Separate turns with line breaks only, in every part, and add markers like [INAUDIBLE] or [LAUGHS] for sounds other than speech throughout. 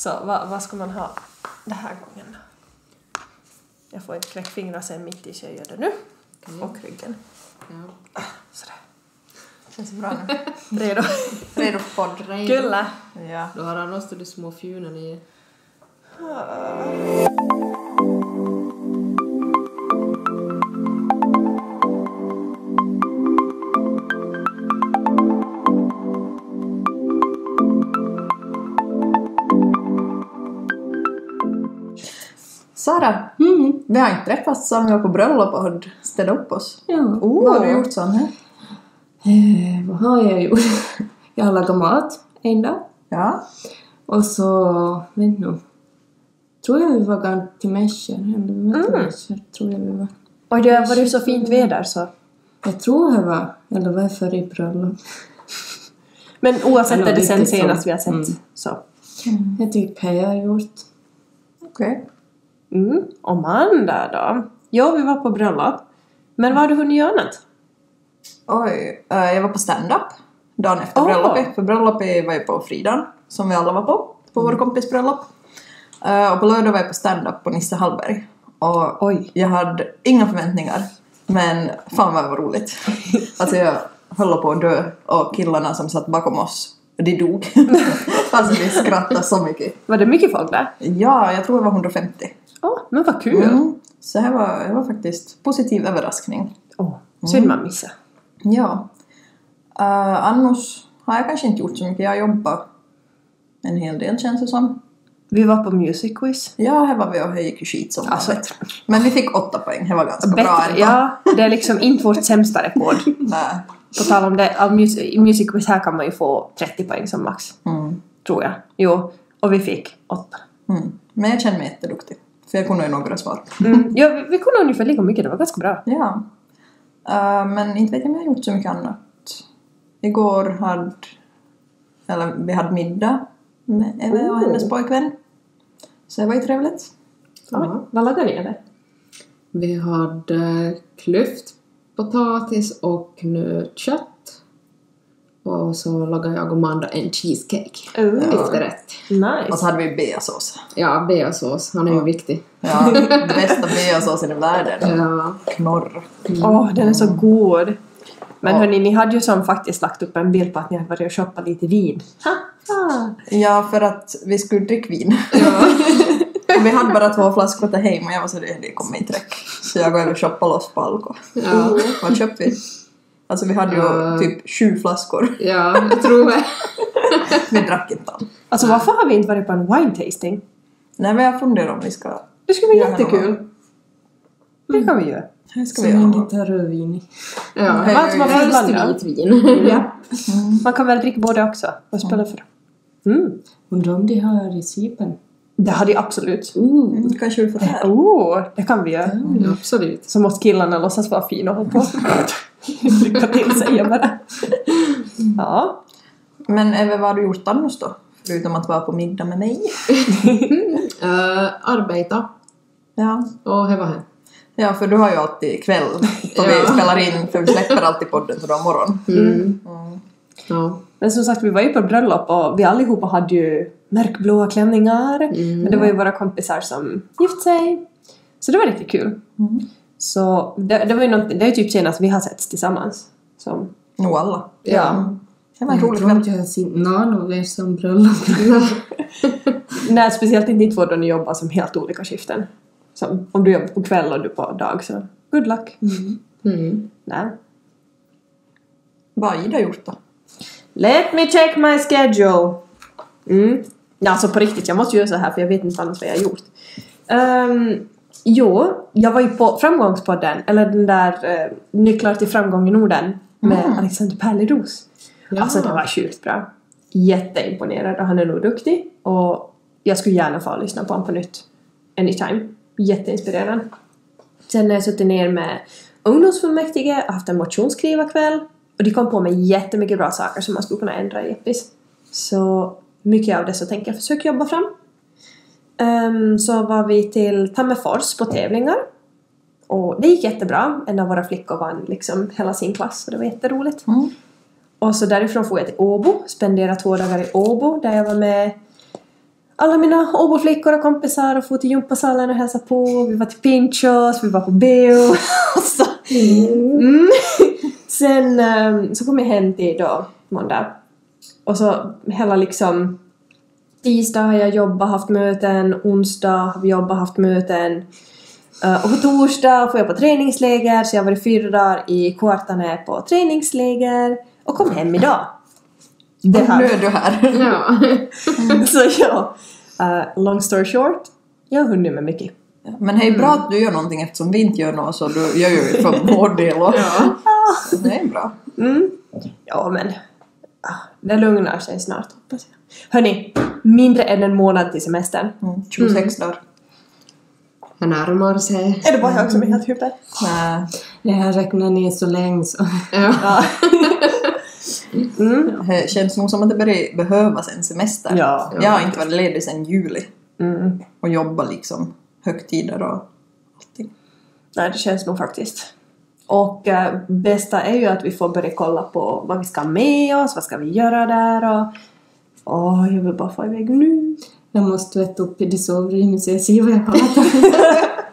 Så vad, vad ska man ha den här gången då? Jag får inte kräckfingrar sen mitt i så jag gör det nu. Och ryggen.
Ja.
Sådär.
Känns bra nu. [LAUGHS]
Redo?
Redo för podd.
Kyllä.
Ja.
Då har han också de små fjunen i.
Sara, vi har inte träffats sen vi var på bröllop och hade städat upp oss.
Ja.
Oh.
Vad har du gjort sån här?
Eh, vad har jag gjort? [LAUGHS] jag har lagat mat en dag.
Ja.
Och så, vet nu. Tror jag vi var till. Eller till
Mm.
Tror jag vi var.
Och det var det så fint väder så.
Jag tror jag var, eller var jag före i bröllop? [LAUGHS]
Men oavsett är det sen senast vi har sett.
Mm.
Så.
Jag tycker jag har gjort.
Okej.
Mm. Amanda då? Ja, vi var på bröllop. Men vad har du hunnit göra annat?
Oj, eh, jag var på stand-up dagen efter
Åh.
bröllopet. För bröllopet var ju på fredagen, som vi alla var på, på vår kompis bröllop. Eh, och på lördag var jag på stand-up på Nisse Hallberg. Och
Oj.
jag hade inga förväntningar, men fan vad det var roligt. [LAUGHS] Alltså jag höll på att dö och killarna som satt bakom oss, de dog. [LAUGHS] alltså vi skrattade så mycket.
Var det mycket folk där?
Ja, jag tror det var 150.
Åh, men vad kul!
Mm. Så det här var, det var faktiskt positiv överraskning.
Åh, synd man missade.
Ja. Uh, annars har jag kanske inte gjort så mycket. Jag jobbar en hel del känns det som.
Vi var på music quiz.
Ja, här var vi och gick ju skit som
Alltså,
vanligt. Men vi fick åtta poäng, det var ganska bra
Bättre,
ändå.
ja, det är liksom inte vårt sämsta rekord. [LAUGHS]
Nej.
På tal om det, av i music quiz här kan man ju få 30 poäng som max.
Mm.
Tror jag. Jo, och vi fick 8.
Mm. Men jag känner mig jätteduktig. För jag kunde ju några svar.
Mm. Ja, vi, vi kunde ungefär lika mycket, det var ganska bra.
Ja. Uh, men inte vet jag om jag har gjort så mycket annat. Igår hade... Eller vi hade middag med Eve och
Oh.
hennes pojkvän. Så det var ju trevligt.
Ja.
Vad lagade ni eller?
Vi hade klyftpotatis och nötkött. Och så lagade jag och Amanda en cheesecake.
Oh.
Efterrätt.
Och så
Nice.
hade vi beasås.
Ja, beasås. Han är ju viktig.
Ja, bästa beasåsen i världen.
Ja.
Knorr.
Åh, den är så god. Men
Ja.
hörni, ni hade ju som faktiskt lagt upp en bild på att ni hade varit och shoppat lite vin. Ha, ha.
Ja, för att vi skulle dricka vin. [LAUGHS] Och vi hade bara två flaskor till hem och jag var så det kommer inte räcka. Så jag går över och shoppar loss på Alko.
Ja.
Vad köpte vi? Alltså vi hade ju
Ja.
typ sju flaskor.
ja, jag tror [LAUGHS] det.
Vi drack inte allt.
Alltså varför har vi inte varit på en wine tasting?
Nej men jag funderar om vi ska...
Det skulle vara jättekul. Det kan vi göra.
Det ska
Så
vi göra.
länge inte rödvin. Ja,
Allt man får
helst
blanda.
vitvin.
Ja. Man kan väl dricka både också. Vad spelar det för mm.
Undrar om de har i Cypern?
Det hade jag absolut.
Ooh.
Mm, kanske vi får det här.
Oh, det kan vi göra.
Mm, absolut.
Så måste killarna låtsas vara fina och hålla på. [LAUGHS] Lycka till säger jag bara. Ja.
Men Eve, vad har du gjort annars då? Förutom att vara på middag med mig?
Uh, [LAUGHS] arbeta.
Ja.
Och var det.
Ja, för du har ju alltid kväll då vi spelar in, för vi släpper alltid podden så då morgon.
Mm.
Mm.
Ja.
Men som sagt, vi var ju på bröllop och vi allihopa hade ju mörkblåa klänningar.
Mm.
Men det var ju våra kompisar som gift sig. Så det var riktigt kul.
Mm.
Så det, det var ju något, det är typ senast vi har setts tillsammans. Som,
Nog alla.
ja.
Det var en
Jag
rolig
tror
kväll.
inte jag har sett någon av er som bröllop. [LAUGHS]
Nej, speciellt inte ni två då ni jobbar som helt olika skiften. Som, om du jobbar på kväll och du på dag så good luck.
Mm.
Nej.
Vad har Ida gjort då?
Let me check my schedule. Mm. Ja, alltså på riktigt, jag måste göra så här för jag vet inte annars vad jag har gjort. Um, jo, jag var ju på Framgångspodden, eller den där uh, Nycklar till framgång i Norden med
Mm.
Alexander Pärleros.
Ja.
Alltså det var sjukt bra. Jätteimponerad och han är nog duktig och jag skulle gärna få lyssna på honom på nytt. Anytime. Jätteinspirerande. Sen har jag suttit ner med ungdomsfullmäktige och haft en motionsskrivarkväll och de kom på med jättemycket bra saker som man skulle kunna ändra i Eppis. Så mycket av det så tänker jag försöka jobba fram. Ehm, så var vi till Tammerfors på tävlingar. Och det gick jättebra. En av våra flickor vann liksom hela sin klass och det var jätteroligt.
Mm.
Och så därifrån får jag till Åbo, spendera två dagar i Åbo där jag var med alla mina Åboflickor och kompisar och for till gympasalen och hälsade på. Vi var till Pinchos, vi var på bio. [LAUGHS] Så, mm. Sen ehm, så kom jag hem till då måndag. Och så hela liksom tisdag har jag jobbat, haft möten, onsdag har vi jobbat, haft möten. Eh, och på torsdag får jag på träningsläger så jag har varit fyra dagar i Kvartane på träningsläger och kom hem idag. Det
Och nu
här.
är du här. [LAUGHS]
Ja.
Så ja, eh, long story short, jag har hunnit med mycket.
Men det är bra att du gör någonting eftersom vi inte gör något så du gör ju för vår del och
ja.
det är bra.
Mm. Ja men, det lugnar sig snart hoppas jag. Hörni, mindre än en månad till semestern.
Mm. 26 dagar.
Det närmar sig.
Är det bara jag som är helt hyper?
Nej.
Det här räknar ner så länge så. Ja. [LAUGHS]
Ja. mm.
Det känns nog som att det börjar behövas en semester.
Ja.
Jag har inte varit ledig sedan juli
Mm.
och jobbat liksom högtider och allting.
Nej, det känns nog faktiskt. Och äh, bästa är ju att vi får börja kolla på vad vi ska ha med oss, vad ska vi göra där och... Åh, jag vill bara få iväg nu.
Jag måste tvätta upp i det sovrummet så jag ser vad jag pratar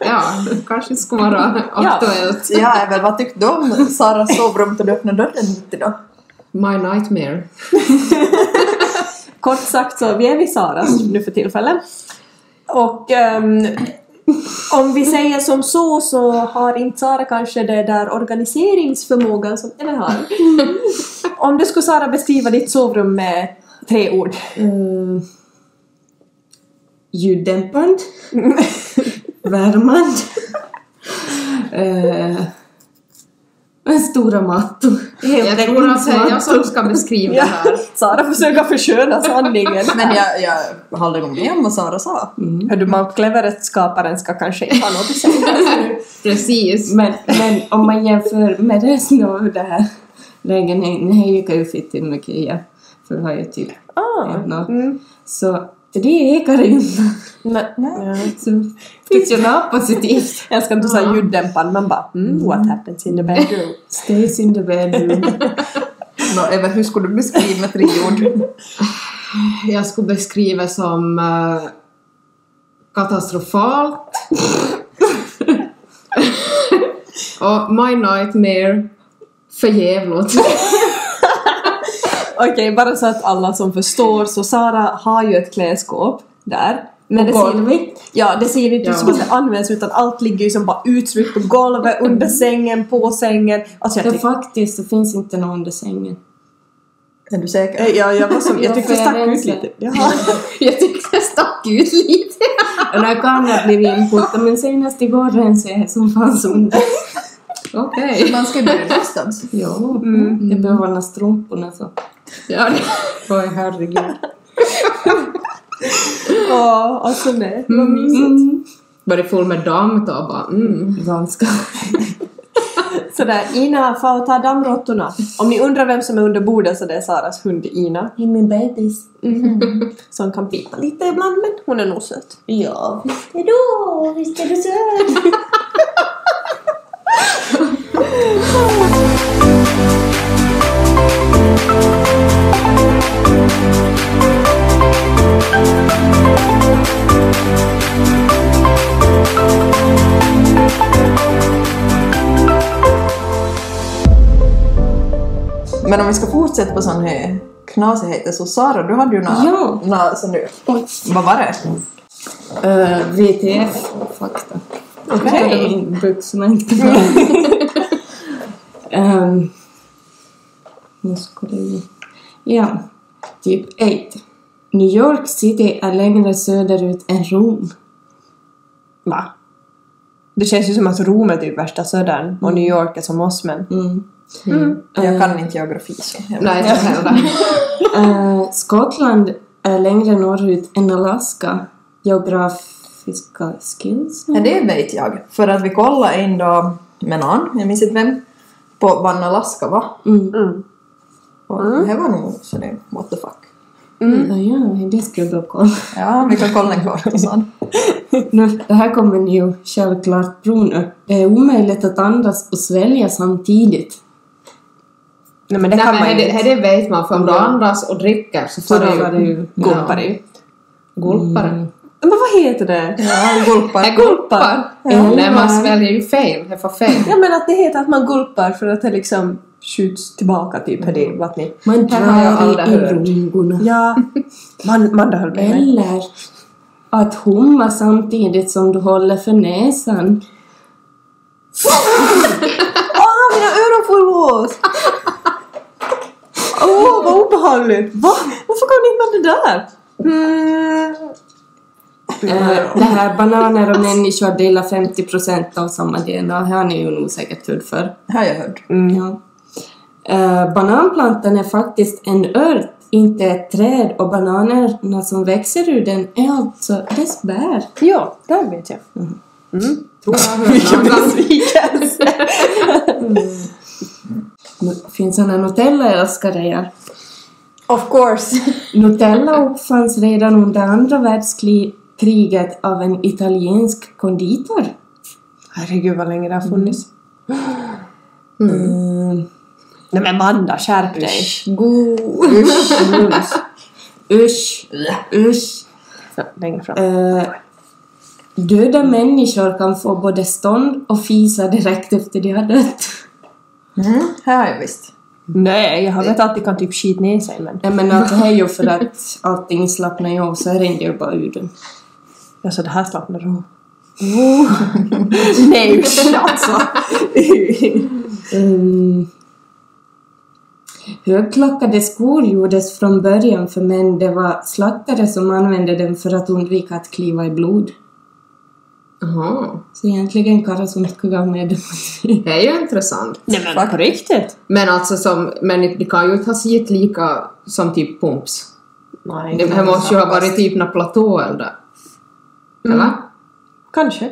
[LAUGHS] Ja, det kanske skulle vara
Ja.
aktuellt.
Ja, Evel, vad tyckte du om Saras sovrum då du öppnade dörren mitt idag?
My nightmare. [LAUGHS]
Kort sagt så, vi är vid Saras nu för tillfället. Och ehm, om vi säger som så så har inte Sara kanske det där organiseringsförmågan som Ellen har. Om du skulle Sara beskriva ditt sovrum med tre ord.
Uh, ljuddämpande. [LAUGHS] Värmande. Uh, stora mattor.
Helt
jag tror att det är jag som ska beskriva
Ja,
det här.
Sara försöker försköna sanningen.
Men jag, jag håller med om vad Sara sa.
Hör du, Mount Cleverest-skaparen ska kanske inte ha något att säga. [LAUGHS]
Precis. Men, men om man jämför med resten av det här lägenheten, här gick jag ju fitt mycket igen. För ju typ
Ah, mm.
Så det ekar ju inte.
Men, ja.
Finns ju något positivt.
Jag älskar att du sa ljuddämpad, man bara mm, what happens in the bedroom?
Stays in the bedroom. [LAUGHS]
Nå, Evel, hur skulle du beskriva ord?
Jag skulle beskriva som eh, katastrofalt. [LAUGHS] Och my nightmare förjävligt.
Okej, bara så att alla som förstår så Sara har ju ett klädskåp där. Men det
På
ser,
golvet.
ja, det ser inte
Ja.
ut som att det används utan allt ligger ju som bara uttryckt på golvet, under sängen, på sängen. Alltså jag
Ja, faktiskt, det finns inte någon under sängen.
Är du säker?
Eh, Ja, jag, var som, jag
Ja,
tyckte det stack ut lite. [LAUGHS] Jaha.
Jag tyckte det stack ut lite. [LAUGHS] Och när kan ha blivit inputad, men senast igår rensade jag som fanns under. [LAUGHS] Okej.
Man ska ju börja någonstans.
Ja,
Mm.
jag behöver hålla strumporna så. Ja, det... Oj, herregud. [LAUGHS]
Ja, alltså nej. Vad mysigt.
Mm. Var det full med damm då bara mm. Ganska.
Sådär, Ina, får ta dammråttorna. Om ni undrar vem som är under bordet så det är Saras hund Ina.
I min bebis.
Som kan pipa lite ibland men hon är nog söt.
Ja, visst är du, visst är du söt. [LAUGHS]
Men om vi ska fortsätta på sån här knasigheter så Sara, du hade ju några...
Ja.
några nu.
Oj.
Vad var det?
Uh, VTF-fakta.
Okej.
Okay. byxorna inte [LAUGHS] um, nu ska det. Ja, typ 8. New York City är längre söderut än Rom.
Va? Det känns ju som att Rom är typ värsta södern och New York är som oss men...
Mm.
Jag kan inte geografi så. jag-
Nej, inte heller. [LAUGHS] Eh, Skottland är längre norrut än Alaska. Geografiska skills?
Ja, det vet jag. För att vi kollade en dag med någon, jag minns inte vem, på vad Alaska var.
Mm.
Mm.
Och det var nog så det, what the fuck.
Mm. Ja, det ska jag då kolla.
Ja, vi kan kolla en sånt. [LAUGHS]
Nu, det här kommer ni ju självklart tro nu. Det är omöjligt att andas och svälja samtidigt.
Nej men det
Nej,
kan
men
man ju
det,
inte.
det vet man, för om du andas och dricker så får du
det ju
Ja.
gumpar det ju.
Gulpar.
Men vad heter det?
Ja, gulpar.
Är gulpar?
Eller-
Nej, man sväljer ju fel. Det får fel.
Ja men att det heter att man gulpar för att det liksom skjuts tillbaka typ här i vattnet.
Man
jag
drar i, lungorna.
Ja, man, man höll med.
Eller att humma samtidigt som du håller för näsan.
Åh, mina öron får lås! Obehagligt! Va? Varför kom ni inte med det där? Mm.
Eh, det här bananer och människor delar 50% av samma DNA. Här har ni ju nog säkert hört för.
Har jag hört.
Ja. Eh, bananplantan är faktiskt en ört, inte ett träd och bananerna som växer ur den är alltså dess bär.
Ja, det vet jag.
Tror jag har hört någon gång.
besvikelse!
Nu finns såna Nutella-älskare här.
Of course. [LAUGHS]
Nutella uppfanns redan under andra världskriget av en italiensk konditor.
Herregud vad länge det har funnits.
Mm.
Nej men Manda, skärp dig!
God.
Mums.
Usch, usch.
Så, Längre fram.
Eh, döda människor kan få både stånd och fisa direkt efter de har dött.
Mm, här har jag visst.
Nej, jag har vet att det kan typ skita ner sig men...
Jag menar, det är ju för att allting slappnar ju av så rinner ju bara ur den.
Alltså det här slappnar av. Nej usch [LAUGHS] alltså!
Um, högklackade skor gjordes från början för män. Det var slaktare som använde dem för att undvika att kliva i blod.
Jaha.
Så egentligen gav med.
Det är ju intressant.
Nej men på riktigt?
Men alltså som, men det kan ju inte ha sett lika som typ pumps.
Nej,
Det här måste ju ha varit typ någon platå eller där. Eller?
Kanske.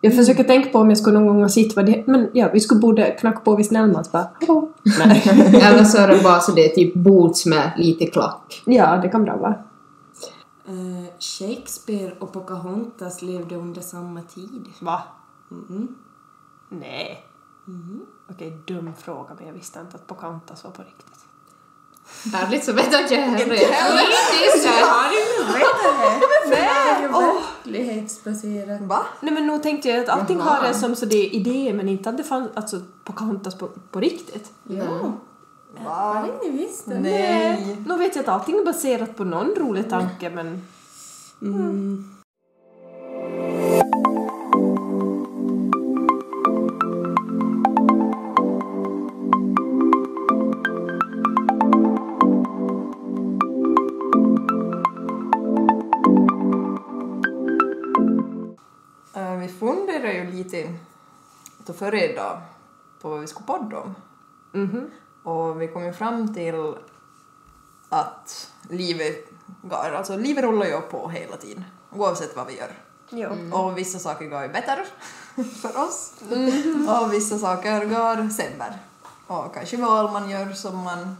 Jag försöker tänka på om jag skulle någon gång ha sett vad det Men ja, vi skulle borde knacka på vid Snellmans bara Hallå? Nej. [LAUGHS]
Eller så är det bara så det är typ boots med lite klack.
ja, det kan bra vara.
Eh, Shakespeare och Pocahontas levde under samma tid.
Va?
Mm.
Nej. Okej, dum fråga men jag visste inte att Pocahontas var på riktigt.
Ärligt så vet jag inte [LAUGHS] jag heller.
Verklighetsbaserat.
Va?
Nej men nog tänkte jag att allting har det som så det är idéer men inte att det fanns alltså Pocahontas på, på riktigt.
Ja.
Va?
Hade ni visst det?
Nej.
Nu vet jag att allting är baserat på någon rolig tanke men
Mm.
Eh, vi funderar ju lite då förra idag på vad vi skulle podda om.
mhm.
Och vi kom ju fram till att livet, går, alltså livet rullar ju på hela tiden oavsett vad vi gör.
Ja.
Och vissa saker går ju bättre [LAUGHS] för oss och vissa saker går sämre. Och kanske val man gör som man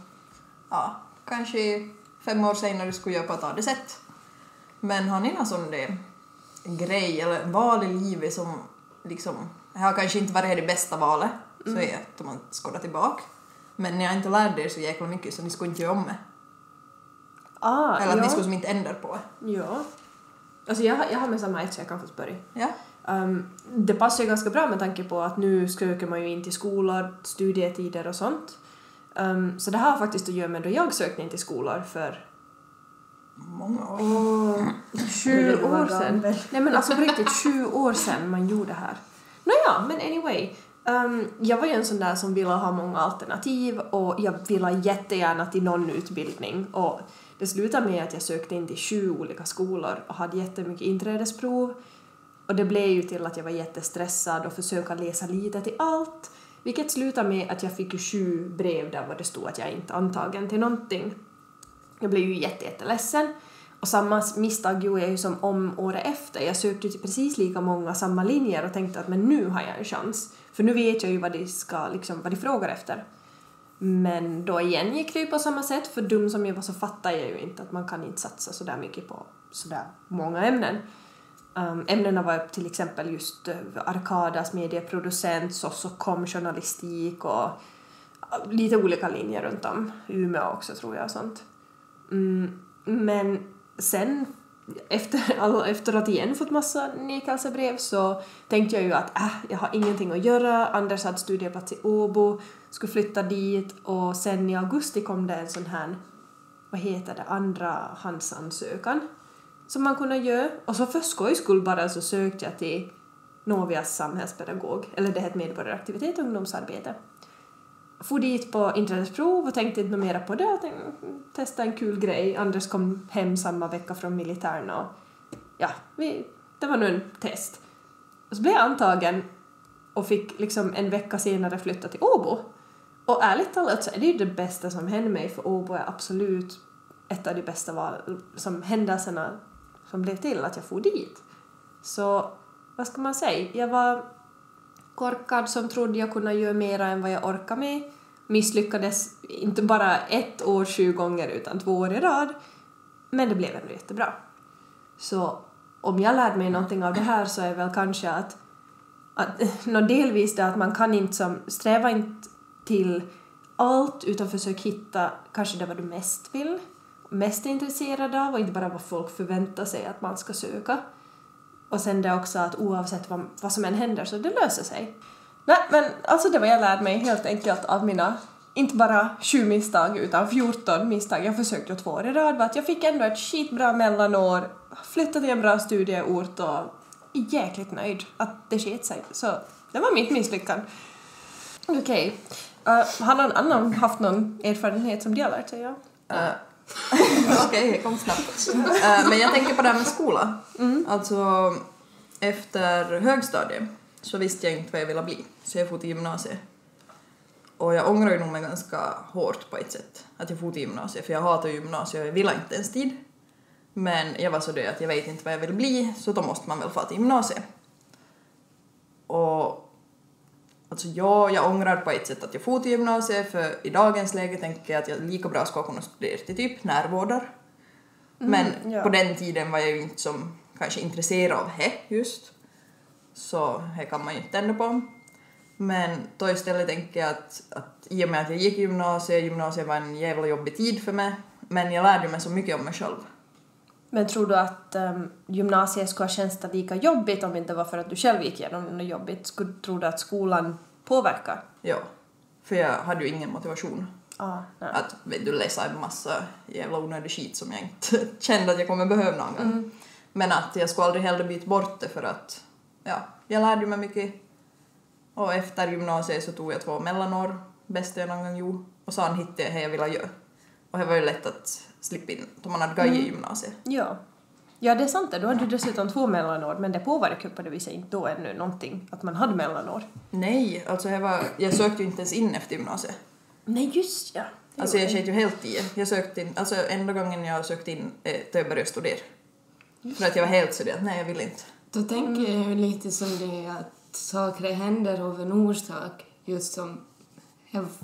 ja, kanske fem år senare skulle göra på ett annat sätt. Men har ni någon sån där grej eller val i livet som liksom, det har kanske inte varit det bästa valet, så är det att man skådar tillbaka. Men ni har inte lärt er så jäkla mycket så ni skulle inte göra om det.
Ah,
Eller att
ja.
ni skulle som inte ändra på det.
Ja. Alltså jag, jag har med samma ett så jag kan få börja.
Ja?
Um, det passar ju ganska bra med tanke på att nu söker man ju in till skolor, studietider och sånt. Um, så det har faktiskt att göra med då jag sökte in till skolor för
Många år.
sju
Det var
år sedan. Nej men alltså på riktigt sju år sedan man gjorde det här. Nåja, men anyway. Um, jag var ju en sån där som ville ha många alternativ och jag ville jättegärna till någon utbildning och det slutade med att jag sökte in till sju olika skolor och hade jättemycket inträdesprov och det blev ju till att jag var jättestressad och försöka läsa lite till allt vilket slutade med att jag fick ju sju brev där var det stod att jag inte antagen till någonting. Jag blev ju jätte, jätteledsen. Och samma misstag gjorde jag ju som om året efter. Jag sökte ju till precis lika många samma linjer och tänkte att men nu har jag en chans. För nu vet jag ju vad de, ska, liksom, vad de frågar efter. Men då igen gick det ju på samma sätt, för dum som jag var så fattade jag ju inte att man kan inte satsa så där mycket på så där många ämnen. Um, ämnena var till exempel just uh, Arkadas medieproducent, kom, journalistik och uh, lite olika linjer runt om. Umeå också tror jag och sånt. Mm, men sen efter, alla, efter att igen fått massa nekelsebrev så tänkte jag ju att äh, jag har ingenting att göra. Anders hade studieplats i Åbo, skulle flytta dit och sen i augusti kom det en sån här, vad heter det, andra handsansökan som man kunde göra. Och så för skojs skull bara så sökte jag till Novias samhällspedagog, eller det heter medborgaraktivitet och ungdomsarbete. For dit på inträdesprov och tänkte inte mera på det. Jag tänkte, testa en kul grej. Anders kom hem samma vecka från militären och ja, vi, det var nu en test. Och så blev jag antagen och fick liksom en vecka senare flytta till Åbo. Och ärligt talat så är det ju det bästa som hände mig för Åbo är absolut ett av de bästa val, som händelserna som blev till att jag for dit. Så vad ska man säga? Jag var korkad som trodde jag kunde göra mera än vad jag orkade med. Misslyckades inte bara ett år sju gånger utan två år i rad. Men det blev ändå jättebra. Så om jag lärde mig någonting av det här så är väl kanske att, att [LAUGHS] no, delvis det att man kan inte som, sträva inte till allt utan försök hitta kanske det vad du mest vill, mest är intresserad av och inte bara vad folk förväntar sig att man ska söka. Och sen det också att oavsett vad, vad som än händer så det löser sig. Nej, men alltså det var jag lärde mig helt enkelt av mina, inte bara sju misstag utan 14 misstag jag försökte två år i rad var att jag fick ändå ett skitbra mellanår, flyttade till en bra studieort och är jäkligt nöjd att det sket sig. Så det var mitt misslyckande. Okej. Uh, har någon annan haft någon erfarenhet som de har lärt sig av?
Eh, [LAUGHS] Okej, okay, kom snabbt. Eh, men jag tänker på det här med skola. Alltså, efter högstadiet så visste jag inte vad jag ville bli, så jag for till gymnasiet. Och jag ångrar ju nog mig ganska hårt på ett sätt att jag for till gymnasiet, för jag hatar gymnasiet och jag ville inte ens tid. Men jag var så död att jag vet inte vad jag vill bli, så då måste man väl få till gymnasiet. Och Alltså ja, jag ångrar på ett sätt att jag for till gymnasiet för i dagens läge tänker jag att jag lika bra ska kunna studera till typ närvårdar. Men
ja.
på den tiden var jag ju inte som kanske intresserad av det just. Så det kan man ju inte ändra på. Men då istället tänker jag att, att i och med att jag gick gymnasiet, gymnasiet var en jävla jobbig tid för mig, men jag lärde mig så mycket om mig själv.
Men tror du att um, gymnasiet skulle ha känts lika jobbigt om det inte var för att du själv gick igenom något jobbigt? Skulle, tror du att skolan påverkar?
Ja. För jag hade ju ingen motivation
Ah, nej.
att vet du, läsa en massa jävla onödig skit som jag inte [LAUGHS] kände att jag kommer behöva någon gång. Men att jag skulle aldrig hellre byta bort det för att ja, jag lärde mig mycket. Och efter gymnasiet så tog jag två mellanår, bästa jag någon gång gjorde. Och sen hittade jag det jag ville göra. Och det var ju lätt att slippa in, då man hade gått i gymnasiet.
Ja. Ja, det är sant. det. Du hade dessutom två mellanår, men det påverkar på det viset inte då ännu någonting, att man hade mellanår.
Nej, alltså jag, var, jag sökte ju inte ens in efter gymnasiet.
Nej, just ja. Det
Alltså jag sket ju helt i. Jag sökte in, alltså enda gången jag sökte in eh, då jag började studera. För att jag var helt sådär nej jag vill inte.
Då tänker jag ju lite som det att saker händer av en orsak. Just som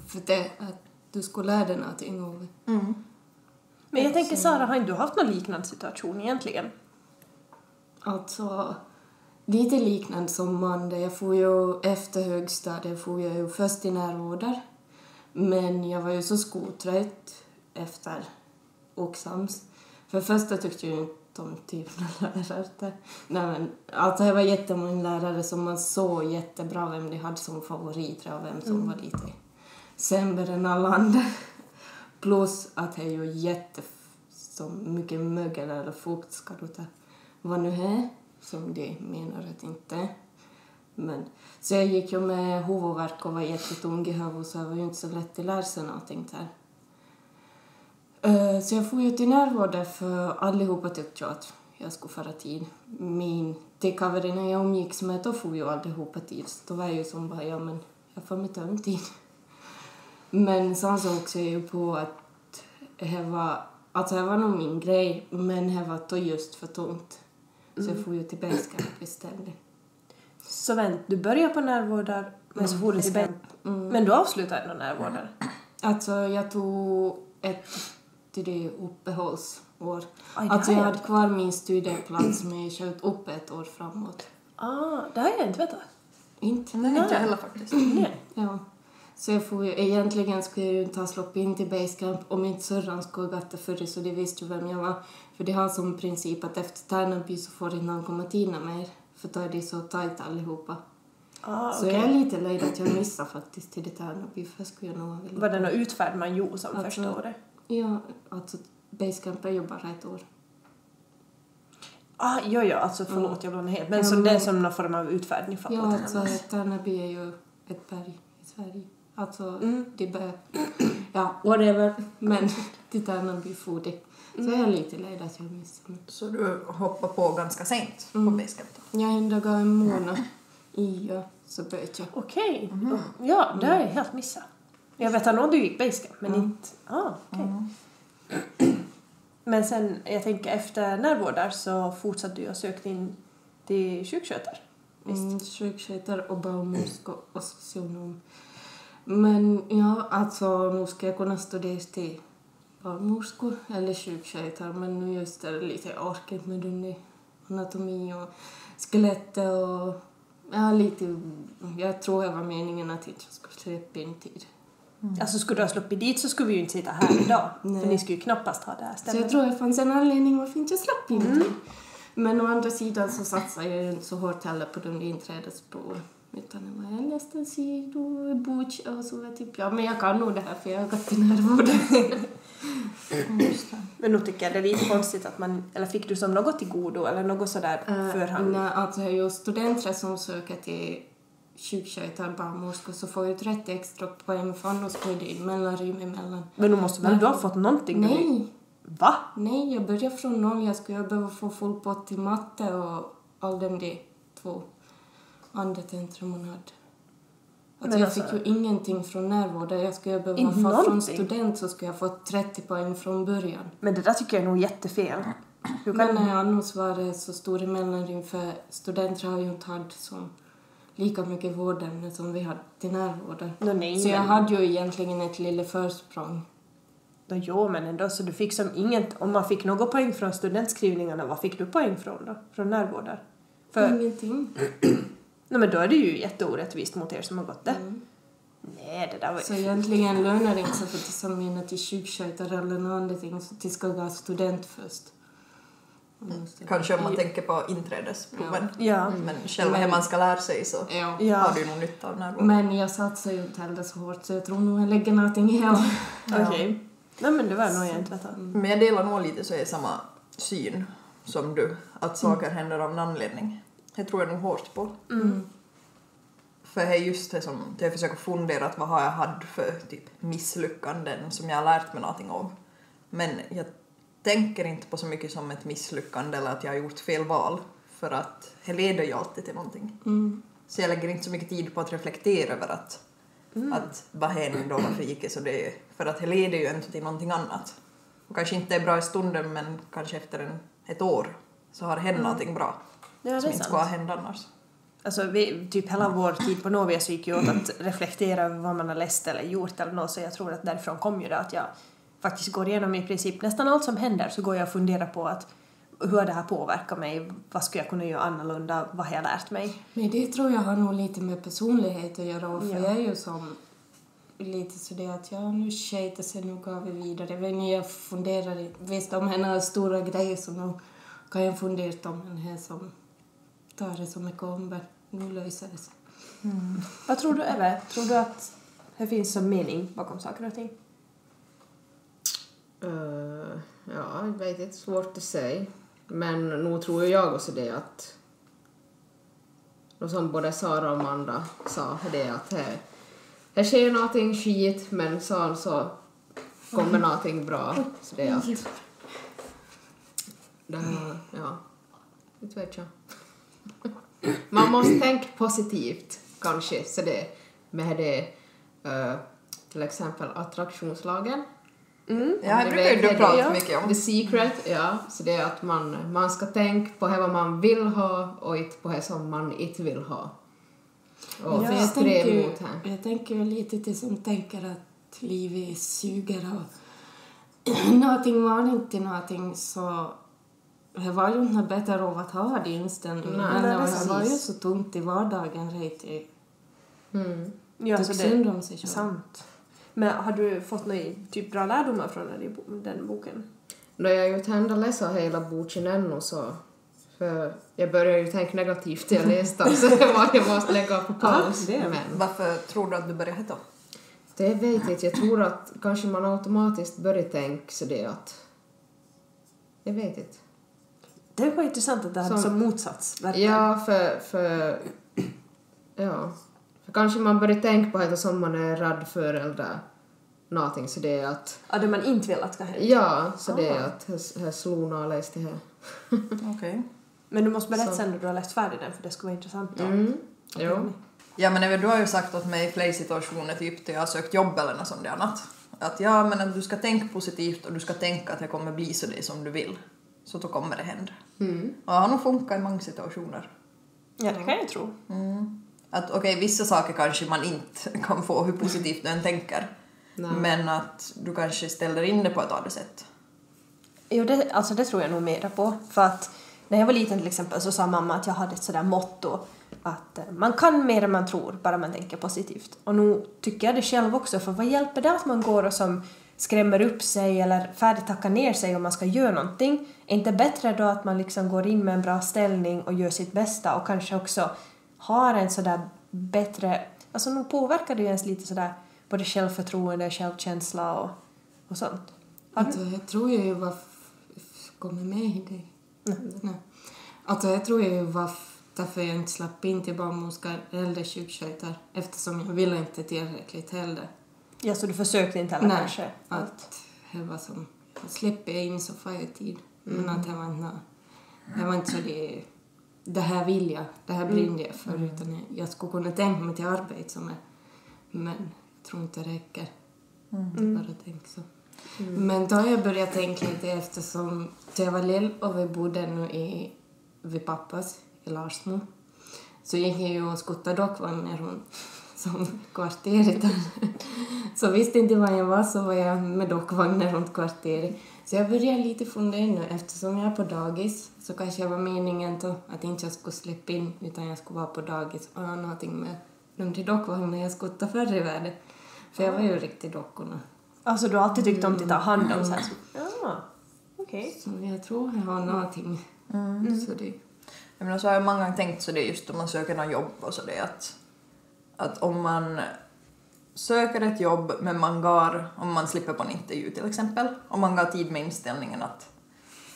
för det att du skulle lära dig någonting av det.
Men jag tänker Sara, har inte du haft någon liknande situation egentligen?
Alltså, lite liknande som Manda. Jag får ju efter högstadiet får jag ju först i närvårdar. Men jag var ju så skoltrött efter Oxams. För första tyckte jag inte om typ lärare. Nej men, alltså det var jättemånga lärare som man såg jättebra vem de hade som favoriter och vem som var lite sämre än alla andra. Plus att det är ju jätte så mycket mögel eller fukt ska du ta vad nu är som de menar att inte är. Men, så jag gick ju med huvudvärk och var jättetung i huvudet så det var ju inte så lätt att lära sig någonting där. Eh, så jag får ju till närvården för allihopa tyckte jag att jag skulle föra tid. Min, de kaverna jag umgicks med, då får ju allihopa tid. Så då var jag ju som bara, ja men jag får mig ta tid. Men sen så också jag ju på att det var, alltså det var nog min grej, men det var då just för tungt. Så jag får ju till Bäskarp istället.
Så vänt, du börjar på närvårdar, men så får du till Ben. Men du avslutar ändå närvårdar?
Alltså jag tog ett till det uppehållsår.
Aj, det
alltså jag
jag
hade kvar min studieplats men jag sköt upp ett år framåt.
Ah, det har jag inte vetat.
Inte?
Nej, inte jag heller faktiskt.
Nej.
Ja. Så jag får ju, egentligen skulle jag ju inte ha sloppit in till Basecamp om inte syrran skulle ha där förr så de visste ju vem jag var. För de har som princip att efter Tärnaby så får inte någon komma till mer. För då är de så tajt allihopa.
Ah,
Så jag är lite nöjd att jag missade faktiskt till det Tärnaby för jag skulle jag nog ha velat.
Var det någon utfärd man gjorde som
Alltså-
första året?
Ja, alltså Basecamp är ju bara ett år.
Ah, jo, jo, alltså förlåt, jag blandade helt. Men
Ja,
som det
men-
är som någon form av utfärd ni fattar
Ja, alltså. Tärnaby är ju ett berg i Sverige. Alltså,
Mm.
det bör... Ja, whatever. Men till Tärnaby for det. Så jag är lite nöjd att jag missade.
Så du hoppar på ganska sent på
Mm.
Basecamp då?
Jag ändå gav en månad i ja, så böt jag.
Okej. Ja, det har jag helt missat. Jag vet att någon du gick basecamp, men inte... Ah, okej. [CLEARS THROAT] Men sen, jag tänker efter närvårdar så fortsatte du och sökte in till sjukskötare.
Mm, sjukskötare och barnmorska och socionom. Men ja, alltså nu ska jag kunna studera till barnmorskor eller sjukskötare men nu just är det lite orket med den anatomi och skelettet och ja, lite... Jag tror det var meningen att inte jag skulle släppa in tid.
Alltså skulle du ha sluppit dit så skulle vi ju inte sitta här idag. För ni skulle ju knappast ha det här
Så jag
stället.
tror det fanns en anledning varför inte jag slapp in tid. Men å andra sidan så satsar jag ju inte så hårt heller på de inträdesproven. Utan det var jag läste en sido, och så var jag typ, ja men jag kan nog det här för jag har gått till närvården.
Men nu tycker jag det är lite konstigt att man... Eller fick du som något till godo eller något sådär förhand?
Nej, alltså jag är ju studenter som söker till sjukskötare, barnmorskor så får ju 30 extra poäng för annars går det mellanrum emellan.
Men du måste väl du ha fått någonting?
Nej,
Va?
nej, jag börjar från noll. Jag skulle behöva få full pott till matte och all de där två andra tentor man hade. Att
Men
jag
alltså-
fick ju ingenting från närvården. Jag skulle behöva få från
någonting?
student så skulle jag få 30 poäng från början.
Men det där tycker jag är nog jättefel.
Men eh, annars var det så stora mellanrum för studenter har ju inte haft som lika mycket vårdämnen som vi hade till närvården.
Nå, nej,
så jag
men-
hade ju egentligen ett litet försprång.
Då, jo, men ändå så du fick som inget... Om man fick något poäng från studentskrivningarna, vad fick du poäng från då? Från närvårdar? För...
Ingenting.
Nej, men då är det ju jätteorättvist mot er som har gått det.
Mm.
Nej, det där var
Så egentligen lönar det inte sig för att som mina till sjukskötare eller någonting så de ska gå student först.
Kanske om man tänker på inträdesproven.
Ja.
Men själva
Men-
hur man ska lära sig så
Ja.
Ja.
har du ju nog nytta av närvaro.
Men jag satsar ju inte heller så hårt så jag tror nog jag lägger någonting i hela.
Okej. Nej, men det var nog jag inte vet.
Men jag delar nog lite så är samma syn som du, att saker händer av en anledning. Det tror jag nog hårt på.
Mm.
För det är just det som, jag försöker fundera att vad har jag haft för typ misslyckanden som jag har lärt mig någonting av. Men jag tänker inte på så mycket som ett misslyckande eller att jag har gjort fel val. För att det leder ju alltid till någonting.
Mm.
Så jag lägger inte så mycket tid på att reflektera över att, att vad hände då, varför gick det så det För att det leder ju ändå till någonting annat. Och kanske inte är bra i stunden men kanske efter en, ett år så har det hänt någonting bra.
Ja, det
som inte skulle ha
sant.
hänt annars.
Alltså, vi, typ hela vår tid på Novia så gick ju åt att reflektera över vad man har läst eller gjort eller något, så jag tror att därifrån kom ju det att jag faktiskt går igenom i princip nästan allt som händer så går jag och funderar på att hur har det här påverkat mig? Vad skulle jag kunna göra annorlunda? Vad har jag lärt mig?
Men det tror jag har nog lite med personlighet att göra. För
Ja.
jag är ju som lite sådär att ja, nu sket det sig, nu går vi vidare. Men jag funderar, i- visst om det är stora grejer så nu kan jag fundera om här som tar det som det kommer. Nu löser det sig.
Vad tror du, Eve? Tror du att det finns som mening bakom saker och ting?
Eh, ja, jag vet inte, svårt att säga. Men nog tror jag också det att och som både Sara och Amanda sa, det att det, det sker någonting skit men sen så kommer någonting bra. Så det är att det här, ja, inte vet jag. Man måste tänka positivt kanske, så det med det eh, till exempel attraktionslagen
Mm.
Ja, det brukar du prata
ja.
mycket om.
The secret, ja. Så det är att man, man ska tänka på det vad man vill ha och inte på det som man inte vill ha. Och
Ja,
ja,
jag, tänker,
sträva
ju-
mot det.
jag tänker lite till som tänker att livet suger och [CLEARS THROAT] någonting var inte någonting så det var ju inte bättre av att ha det inställningen.
Nej,
Men det var ju så tungt i vardagen. Rätt i.
Mm.
Ja,
tycka
så
synd om sig själv.
sant. Men har du fått några typ bra lärdomar från den, den boken?
Då jag ju hända läsa hela boken ännu så för jag började ju tänka negativt när jag läste den [LAUGHS] så det var jag måste lägga på paus.
är-
Men
Varför tror du att du började heta?
det vet jag inte. Jag tror att kanske man automatiskt börjar tänka så det att... Jag vet inte.
Det var intressant att det hade
Som-
som motsats. verkligen.
Ja, för... för ja. För kanske man börjar tänka på det som man är rädd för eller någonting så det är att...
Ja, det man inte vill att ska hända.
Ja, så det är
Ah.
att här- slog jag läste det här. [LAUGHS]
Okej.
Men du måste berätta
Så.
sen när du har läst färdigt den för det skulle vara intressant. då.
Mm. Jo.
Ja men även du har ju sagt åt mig i flera situationer typ till jag har sökt jobb eller något sånt där annat. Att ja men att du ska tänka positivt och du ska tänka att det kommer bli så det som du vill. Så då kommer det hända.
Mm.
Och det har nog funkat i många situationer.
Ja, det kan jag tro.
Att okej, vissa saker kanske man inte [LAUGHS] kan få hur positivt du än tänker.
Nej.
Men att du kanske ställer in det på ett annat sätt.
Jo, det, alltså det tror jag nog mera på. För att när jag var liten till exempel så sa mamma att jag hade ett sådär motto att eh, man kan mer än man tror, bara man tänker positivt. Och nu tycker jag det själv också, för vad hjälper det att man går och som skrämmer upp sig eller färdigt tackar ner sig om man ska göra någonting? Är inte bättre då att man liksom går in med en bra ställning och gör sitt bästa och kanske också har en sådär bättre, alltså nu påverkar det ju ens lite sådär både självförtroende, självkänsla och, och sånt.
Alltså, jag tror ju var... f- Kommer med i dig? Nej. Alltså, jag tror ju var f- därför jag inte slapp in till barnmorska eller sjukskötare eftersom jag ville inte tillräckligt heller.
Ja, så du försökte inte heller
Nej,
kanske?
att det var som... Släpper jag in så får jag tid.
Mm.
Men att det var inte... Det var inte så det... Det här vill jag, det här
Mm.
brinner jag för. Utan jag, jag skulle kunna tänka mig till arbete som är... Men jag tror inte det räcker.
Mm.
Bara tänka så. Men då har jag börjat tänka lite eftersom jag var lill och vi bodde nu i, vid pappas i Larsmo. Så gick jag ju och skuttade dockvagnar runt som kvarteret. Så visste inte var jag var så var jag med dockvagnar runt kvarteret. Så jag började lite fundera nu eftersom jag är på dagis så kanske jag var meningen då att inte jag skulle släppa in utan jag skulle vara på dagis och ha någonting med de till dockvagnar jag skuttade förr i världen. För jag var ju riktigt dockorna.
Alltså du har alltid tyckt om att ta hand om så här. Ja, okej.
Så jag tror jag har någonting. Så det,
Jag menar, så har jag många gånger tänkt så det är just om man söker något jobb och så det att, att om man söker ett jobb men man går, om man slipper på en intervju till exempel, om man går tid med inställningen att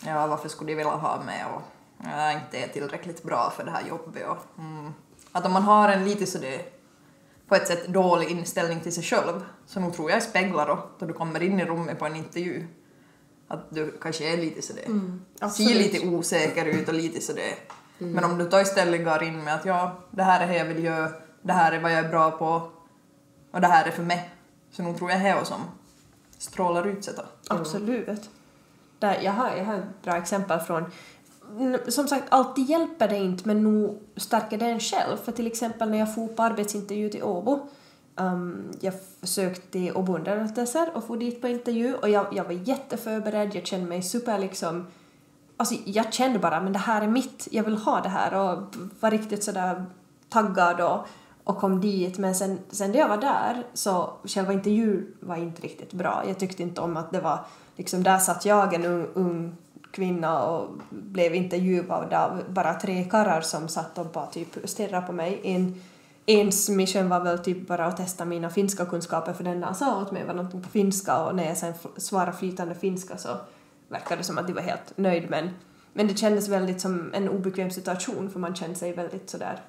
ja, varför skulle de vilja ha mig och jag inte är tillräckligt bra för det här jobbet och mm, att om man har en lite så det på ett sätt dålig inställning till sig själv så nog tror jag speglar då, då du kommer in i rummet på en intervju att du kanske är lite sådär, ser
absolut.
lite osäker ut och lite sådär. Men om du då istället går in med att ja, det här är det jag vill göra, det här är vad jag är bra på och det här är för mig. Så nog tror jag det är som strålar ut sig då. Mm.
Absolut. Där, jag, har, jag har ett bra exempel från som sagt, alltid hjälper det inte men nog stärker det en själv. För till exempel när jag for på arbetsintervju till Åbo um, jag sökte till Åbo underrättelser och for dit på intervju och jag, jag var jätteförberedd, jag kände mig super liksom Alltså jag kände bara men det här är mitt, jag vill ha det här och var riktigt sådär taggad och, och kom dit men sen, sen när jag var där så själva intervjun var inte riktigt bra. Jag tyckte inte om att det var liksom där satt jag en ung, ung kvinna och blev intervjuad av bara tre karlar som satt och bara typ stirrade på mig. En, ens mission var väl typ bara att testa mina finska kunskaper för den där sa åt mig var någonting på finska och när jag sen svarade flytande finska så verkade det som att de var helt nöjd men, men det kändes väldigt som en obekväm situation för man kände sig väldigt sådär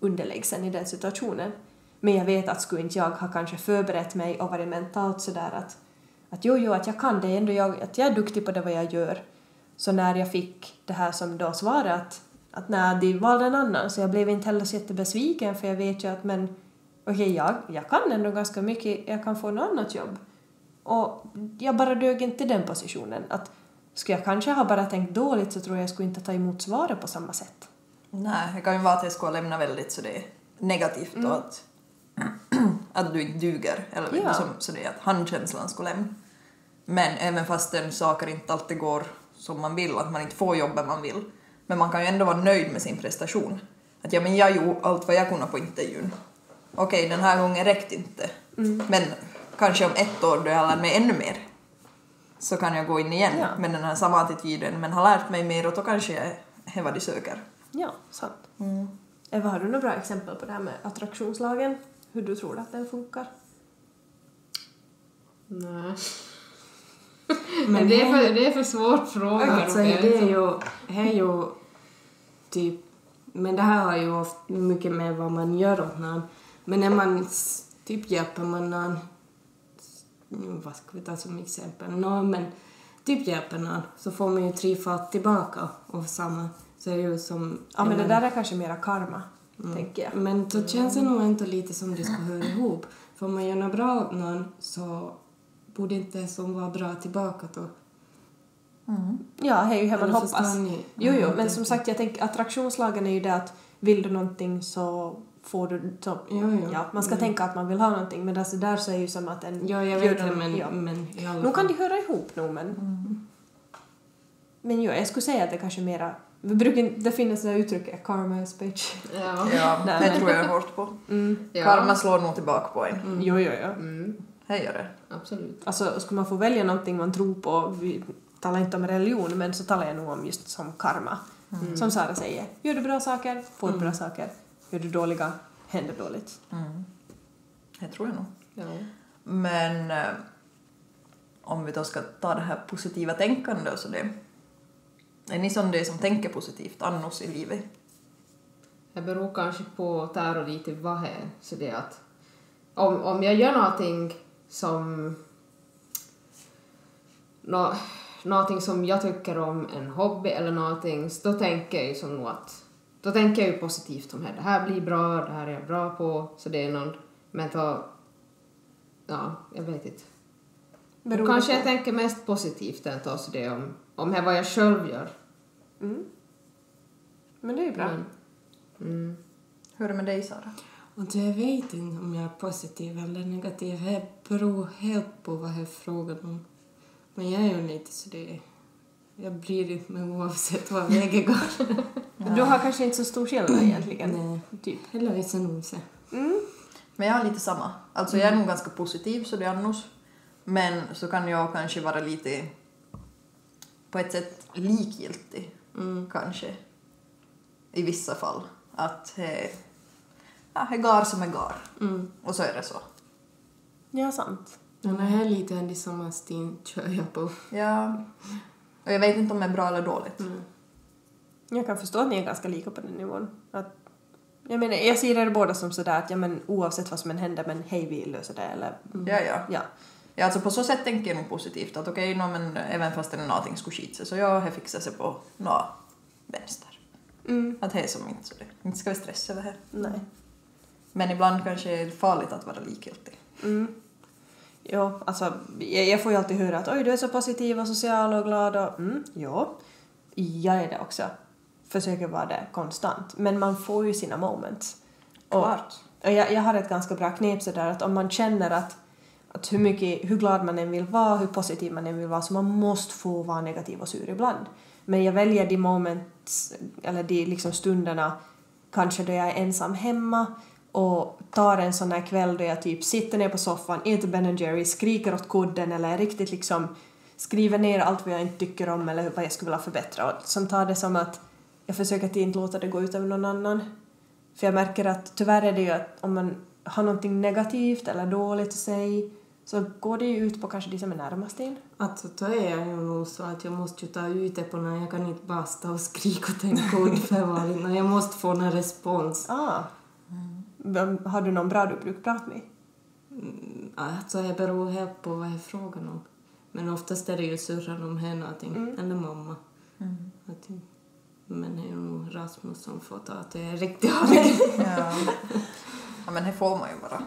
underlägsen i den situationen. Men jag vet att skulle inte jag ha kanske förberett mig och varit mentalt sådär att, att jo, jo, att jag kan det, ändå jag, att jag är duktig på det vad jag gör. Så när jag fick det här som då svarade att, att när de valde en annan så jag blev inte heller så jättebesviken för jag vet ju att men okej, jag, jag kan ändå ganska mycket, jag kan få något annat jobb. Och jag bara dög inte i den positionen. Att skulle jag kanske ha bara tänkt dåligt så tror jag jag skulle inte ta emot svaret på samma sätt.
Nej, det kan ju vara att jag skulle lämna väldigt så det är negativt och att, [CLEARS THROAT] att du inte duger. Eller vet
Ja.
som, så det är att handkänslan skulle lämna. Men även fast den saker inte alltid går som man vill, att man inte får jobbet man vill, men man kan ju ändå vara nöjd med sin prestation. Att ja, men jag gjorde allt vad jag kunde på intervjun. okej den här gången räckte inte. Men kanske om ett år då jag lärt mig ännu mer så kan jag gå in igen
Ja.
med den här samma attityden men har lärt mig mer och då kanske jag är vad de söker.
Ja, sant. Eva, har du några bra exempel på det här med attraktionslagen? Hur du tror att den funkar?
Nej. Men [LAUGHS] det är för, det är för svårt fråga.
Alltså, det är ju, det är ju typ, men det här har ju ofta mycket med vad man gör åt någon. Men när man typ hjälper man någon, mm, vad ska vi ta som exempel, nå men typ hjälper någon så får man ju trefalt tillbaka och samma. Så är det ju som...
Ja, men det där är kanske mera karma, tänker jag.
Men då känns det nog inte lite som det ska höra ihop. För om man gör något bra åt någon så borde inte det som var bra tillbaka då.
Ja, det är ju hur man hoppas.
ni?
Jo, jo,
jag
men som sagt, jag tänker attraktionslagen är ju det att vill du någonting så får du... Så,
Jo, jo.
Ja, man ska
Mm.
tänka att man vill ha någonting, men alltså där så är ju som att en...
Ja, jag vet det, men,
ja.
men
Nu kan de höra ihop nog, men... Men jo, jag skulle säga att det kanske mera... Vi brukar inte... Det finns det uttrycket, karma is bitch.
Ja.
Ja, [LAUGHS]
Nej,
det tror jag hårt på.
Mm.
Ja.
Karma slår nog tillbaka på en.
Jo, jo, jo.
Mm,
Det gör det.
absolut.
Alltså, skulle man få välja någonting man tror på, vi talar inte om religion, men så talar jag nog om just som karma. Som Sara säger, gör du bra saker, får du bra saker. Gör du dåliga, händer dåligt.
Mm. Det tror jag nog.
Ja.
Men eh, om vi då ska ta det här positiva tänkande och så det. Är ni det som tänker positivt annars i livet?
Det beror kanske på där och lite vad det är. Så det är att om, om jag gör någonting som nå, någonting som jag tycker om, en hobby eller någonting, så då tänker jag ju som nog att då tänker jag ju positivt om det. Det här blir bra, det här är jag bra på, så det är någon, men då, ja, jag vet inte.
Beror
kanske jag tänker mest positivt än då, så det om, om det är vad jag själv gör.
Mm. Men det är ju bra.
Men, mm.
Hur är det med dig Sara?
Och jag vet inte om jag är positiv eller negativ. Det beror helt på vad det är frågan om. Men jag är ju lite så det... Jag bryr inte mig oavsett vad vägen går. [LAUGHS]
Du har kanske inte så stor skillnad egentligen.
Nej.
Typ.
Eller vissa.
Mm.
Men jag har lite samma. Alltså jag är nog ganska positiv så det är annars. Men så kan jag kanske vara lite på ett sätt likgiltig
Mm.
kanske. I vissa fall. Att he, ja, he gar som är gar.
Mm.
Och så är det så.
Ja, sant.
Den här är lite en samma stil kör jag på.
Ja. Och jag vet inte om det är bra eller dåligt.
Mm.
Jag kan förstå att ni är ganska lika på den nivån. Att, jag menar, jag ser er båda som sådär att ja, men, oavsett vad som än händer, men hej vi löser det eller
Ja, ja.
ja.
Ja, alltså på så sätt tänker jag nog positivt att okej, nå men även fast det är någonting skulle skita sig så jag har fixat sig på nå vänster.
Mm.
Att det är som inte så det. Inte ska vi stressa över det.
Nej.
Men ibland kanske är det farligt att vara likgiltig.
Mm. Jo, alltså jag, jag får ju alltid höra att oj du är så positiv och social och glad och mm, ja. Jag är det också. Försöker vara det konstant. Men man får ju sina moments. Och,
Klart.
och jag, jag har ett ganska bra knep sådär att om man känner att, att hur, mycket, hur glad man än vill vara, hur positiv man än vill vara, så man måste få vara negativ och sur ibland. Men jag väljer de moments, eller de liksom stunderna, kanske då jag är ensam hemma och tar en sån här kväll då jag typ sitter ner på soffan, äter Ben Jerry, skriker åt kudden eller riktigt liksom skriver ner allt vad jag inte tycker om eller vad jag skulle vilja förbättra och som tar det som att jag försöker att inte låta det gå ut över någon annan. För jag märker att tyvärr är det ju att om man har någonting negativt eller dåligt att säga så går det ju ut på kanske de som är närmast in.
Alltså, då är jag ju nog så att jag måste ju ta ut det på någon. Jag kan inte bara stå och skrika för varje gång. Jag måste få en respons.
Ah. Vem- Har du någon bra du brukar prata med?
Mm, Alltså, det beror helt på vad det är frågan om. Men oftast är det ju syrran om henne någonting.
Mm.
Eller mamma. Att, men det är nog Rasmus som får ta att det är riktigt.
Ja. ja, men det får man ju bara.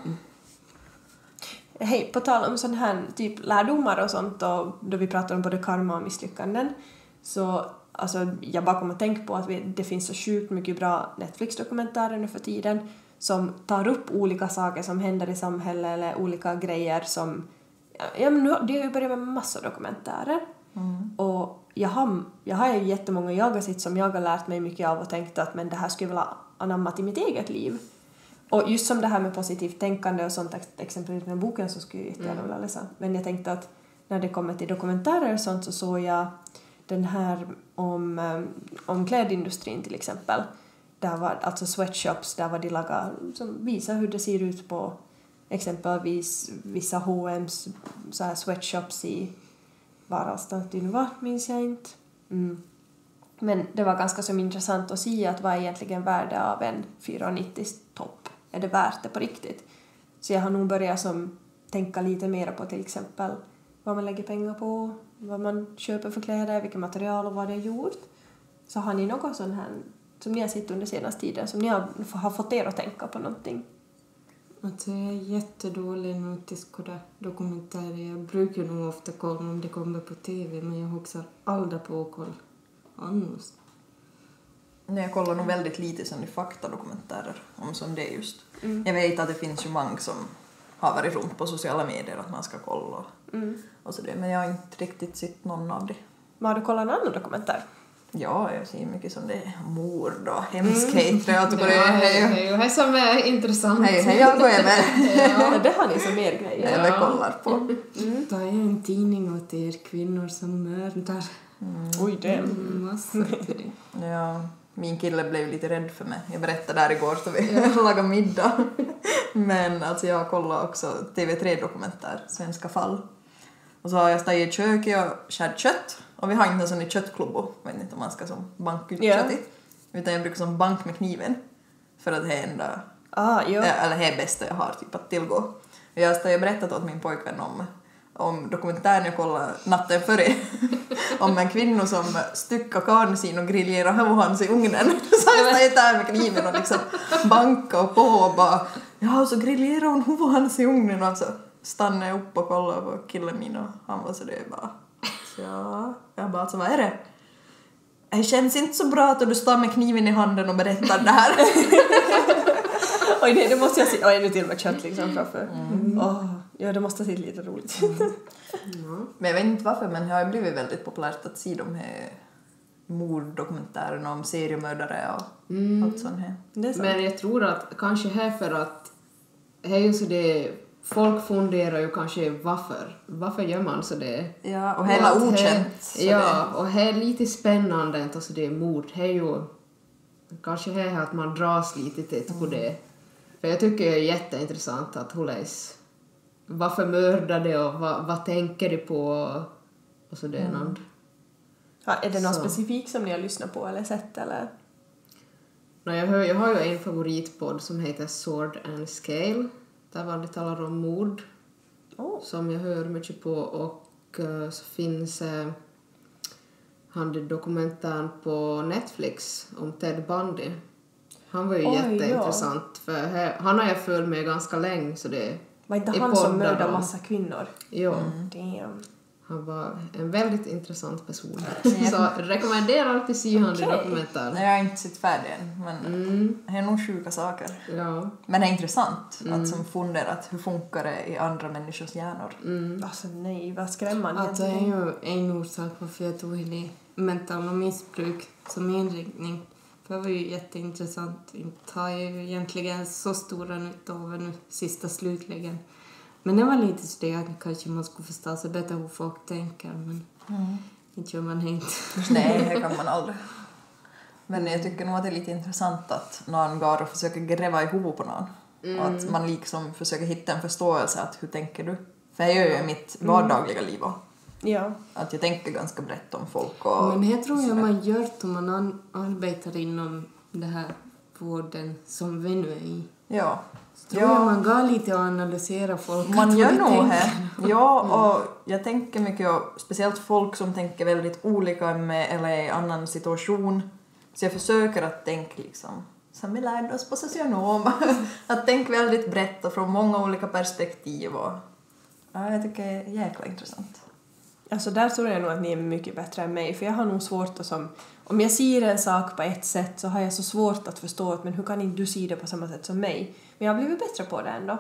Hej, på tal om sån här typ lärdomar och sånt och då vi pratar om både karma och misslyckanden så alltså jag bara kommer att tänka på att vi, det finns så sjukt mycket bra Netflix-dokumentärer nu för tiden som tar upp olika saker som händer i samhället eller olika grejer som ja, men nu, det har ju börjat med massor av dokumentärer och jag har, jag har ju jättemånga jag har sett som jag har lärt mig mycket av och tänkt att men det här skulle jag vilja anamma till mitt eget liv. Och just som det här med positivt tänkande och sånt, ex- exempelvis den boken så skulle jag jättegärna vilja läsa. Men jag tänkte att när det kommer till dokumentärer och sånt så såg jag den här om, um, om klädindustrin till exempel. Där var alltså sweatshops, där var de laga, som visar hur det ser ut på exempelvis vissa H&M's så här sweatshops i var någonstans det nu var, minns jag inte. Mm. Men det var ganska som intressant att se att vad är egentligen värde av en 490 topp? Är det värt det på riktigt? Så jag har nog börjat som tänka lite mer på till exempel vad man lägger pengar på, vad man köper för kläder, vilka material och vad det är gjort. Så har ni något sånt här som ni har sett under senaste tiden som ni har, har fått er att tänka på någonting?
Alltså jag är jättedålig nog till skåda dokumentärer. Jag brukar nog ofta kolla om det kommer på TV men jag hoxar aldrig på att kolla annars.
Nej, jag kollar nog väldigt lite sån i faktadokumentärer om som det just. Jag vet att det finns ju många som har varit runt på sociala medier att man ska kolla och, och så det, men jag har inte riktigt sett någon av det.
Men har du kollat en annan dokumentär?
Ja, jag ser mycket som det är mord och hemskheter. Jag tycker det
Ja,
är
det
hej,
är ju det som är intressant.
hej, hej, jag går över.
Ja. det har ni som er grej.
Eller kollar på.
Ta är en tidning åt er kvinnor som mördar.
Oj, det.
Mm, Massor till det.
Ja, min kille blev lite rädd för mig. Jag berättade där igår så vi [LAUGHS] lagade middag. Men alltså jag kollar också TV3-dokumentär, Svenska fall. Och så har jag stått i köket och skärt kött. Och vi har inte en sån i köttklubbor, vet inte om man ska som banka ut
Ja.
kött i. Utan jag brukar som bank med kniven. För att det är enda,
Ah,
eh, eller det är bästa jag har typ att tillgå. Och jag har berättat åt min pojkvän om, om dokumentären jag kollade natten före. om en kvinna som styckar karln sin och grillerar hans i ugnen. Så jag stod där med kniven och liksom banka och på och bara ja och så grillerar hon hans i ugnen och så stannade jag upp och kollade på killen min och han var så det bara ja, jag bara alltså vad är det? Det känns inte så bra att du står med kniven i handen och berättar det här. [LAUGHS]
Oj, nej, det måste jag se. Oj, nu till och med kött liksom framför. Åh, ja, det måste se lite roligt [LAUGHS] ut.
Men jag vet inte varför, men det har ju blivit väldigt populärt att se de här morddokumentärerna om seriemördare och
Mm.
allt sånt här.
Det är sant.
Men jag tror att kanske här för att det är ju så det folk funderar ju kanske varför. Varför gör man så det?
Ja, och hela
det-
okänt. så
Ja, och det är lite spännande att alltså det är mord. Det är ju kanske det här att man dras lite till på det. För jag tycker det är jätteintressant att läser varför mördade och vad, vad tänker de på och så det mm.
Ja, är det något
Så.
specifikt som ni har lyssnat på eller sett eller?
Nej, jag, hör, jag har ju en favoritpodd som heter Sword and Scale. Där var det talar om mord
Oh.
som jag hör mycket på och eh, så finns uh, han dokumentären på Netflix om Ted Bundy. Han var ju
Oj,
jätteintressant för här, han har jag följt med ganska länge så det
Var inte han som mördade massa kvinnor?
ja,
Damn.
han var en väldigt intressant person. så rekommenderar att se han
Okej.
okay. dokumentären.
Nej, jag har inte sett färdig än, men
Mm,
det är nog sjuka saker.
ja.
Men det är intressant att som fundera att hur funkar det i andra människors hjärnor.
Mm.
Alltså nej, vad skrämmande.
Att det är ju en orsak varför jag tog det mentala missbruk som inriktning. Det var ju jätteintressant. Inte har ju egentligen så stora nytta av det nu sista slutligen. Men det var lite att kanske man skulle förstå sig bättre hur folk tänker men inte gör man det inte.
Nej, det kan [LAUGHS] man aldrig. Men jag tycker nog att det är lite intressant att någon går och försöker gräva i huvudet på någon. Och att man liksom försöker hitta en förståelse att hur tänker du? För jag gör ju mitt vardagliga liv också.
Ja.
Att jag tänker ganska brett om folk och...
Men det tror jag man gör om man an- arbetar inom det här vården som vi nu är i.
Ja.
Så tror jag man går lite och analyserar folk.
Man gör nog här. Ja, [LAUGHS] och jag tänker mycket, och speciellt folk som tänker väldigt olika mig eller i annan situation. Så jag försöker att tänka liksom, som vi lärde oss på socionom, [LAUGHS] att tänka väldigt brett och från många olika perspektiv. Och, ja, jag tycker det är jäkla intressant.
Alltså där tror jag nog att ni är mycket bättre än mig för jag har nog svårt att som om jag ser en sak på ett sätt så har jag så svårt att förstå att men hur kan inte du se det på samma sätt som mig? Men jag har blivit bättre på det ändå.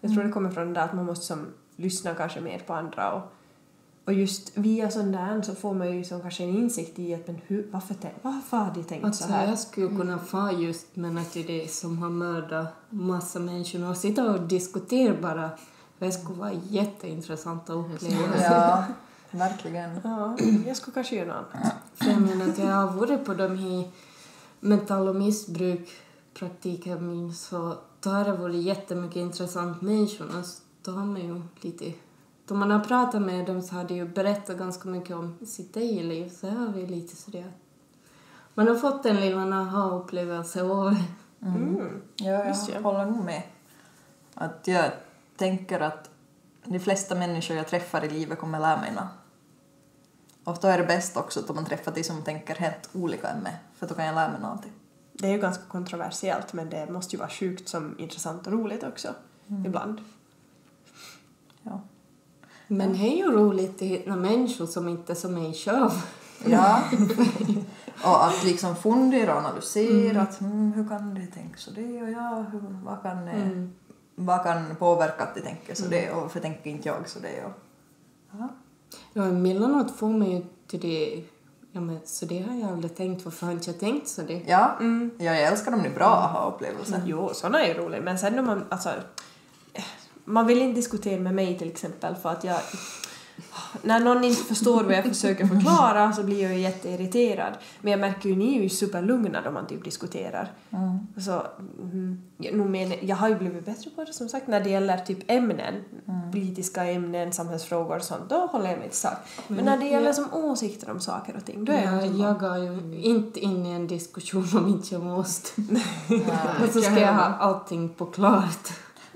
Jag tror det kommer från det där att man måste som lyssna kanske mer på andra och Och just via sån där så får man ju som kanske en insikt i att men hur, varför, varför har de tänkt
Alltså
så här?
jag skulle kunna få just men till det som har mördat massa människor och sitta och diskutera bara. Det skulle vara jätteintressant att uppleva.
Ja, [LAUGHS] verkligen.
Ja, jag skulle kanske göra något annat.
För jag menar att jag har varit på de här mental och missbruk praktiker min så då har det varit jättemycket intressant människor. Alltså, då har man ju lite... Då man har pratat med dem så har de ju berättat ganska mycket om sitt eget liv. Så har vi lite sådär... Man har fått en liten aha-upplevelse av
Mm.
Ja, jag
Just ja.
håller nog med. Att jag tänker att de flesta människor jag träffar i livet kommer lära mig något. Och då är det bäst också att man träffar de som tänker helt olika än mig, för då kan jag lära mig någonting.
Det är ju ganska kontroversiellt men det måste ju vara sjukt som intressant och roligt också. Ibland.
Ja.
Men det är ju roligt att hitta människor som inte är som mig själv.
Ja. [LAUGHS] och att liksom fundera och analysera att mm, hur kan de tänka så det och ja, hur, vad, kan, eh, vad kan påverka att de tänker så det och varför tänker inte jag så det och ja.
Ja, emellanåt får man ju till det... Ja, men så det har jag aldrig tänkt. Varför har inte jag tänkt så det?
Ja, ja, jag älskar dem, det är bra aha-upplevelser.
Jo, såna är ju roliga men sen när man, alltså, man vill inte diskutera med mig till exempel för att jag när någon inte förstår vad jag försöker förklara så blir jag ju jätteirriterad. Men jag märker ju, ni är ju superlugna då man typ diskuterar. Så, mm, jag, men, jag har ju blivit bättre på det som sagt när det gäller typ ämnen, politiska ämnen, samhällsfrågor och sånt, då håller jag mig till sak. Men när det gäller som åsikter om saker och ting, då är jag
Jag,
som
jag går ju inte in i en diskussion om inte jag måste. [LAUGHS]
Nej. [LAUGHS]
Och så ska jag ha allting på klart.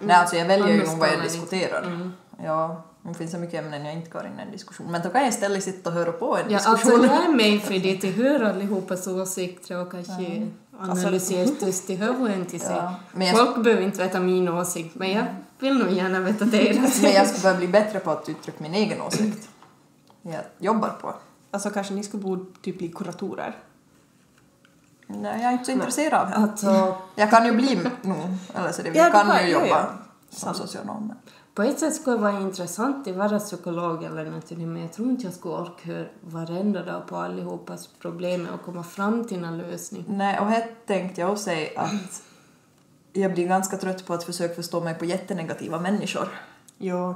Nej, alltså jag väljer ju nog vad jag diskuterar.
Mm.
Ja, det finns så mycket ämnen jag inte går in i en diskussion. Men då kan jag istället sitta och höra på en
Ja,
diskussion.
alltså jag är med för det till hur allihopas åsikter och kanske analysera just det hör inte till sig.
Ja, men jag-
Folk behöver inte veta min åsikt, men jag vill nog gärna veta [LAUGHS] deras.
Men jag skulle [LAUGHS] börja bli bättre på att uttrycka min egen åsikt. Jag jobbar på.
Alltså kanske ni skulle borde typ bli kuratorer.
Nej, jag är inte så intresserad av det.
Alltså,
Jag kan ju bli nog, eller så det,
Ja,
jag kan ju jobba
ja.
som socionom.
på ett sätt skulle det vara intressant att vara psykolog eller någonting, men jag tror inte jag skulle orka höra varenda dag på allihopas problem och komma fram till en lösning.
Nej, och här tänkte jag också säga att jag blir ganska trött på att försöka förstå mig på jättenegativa människor.
Jo.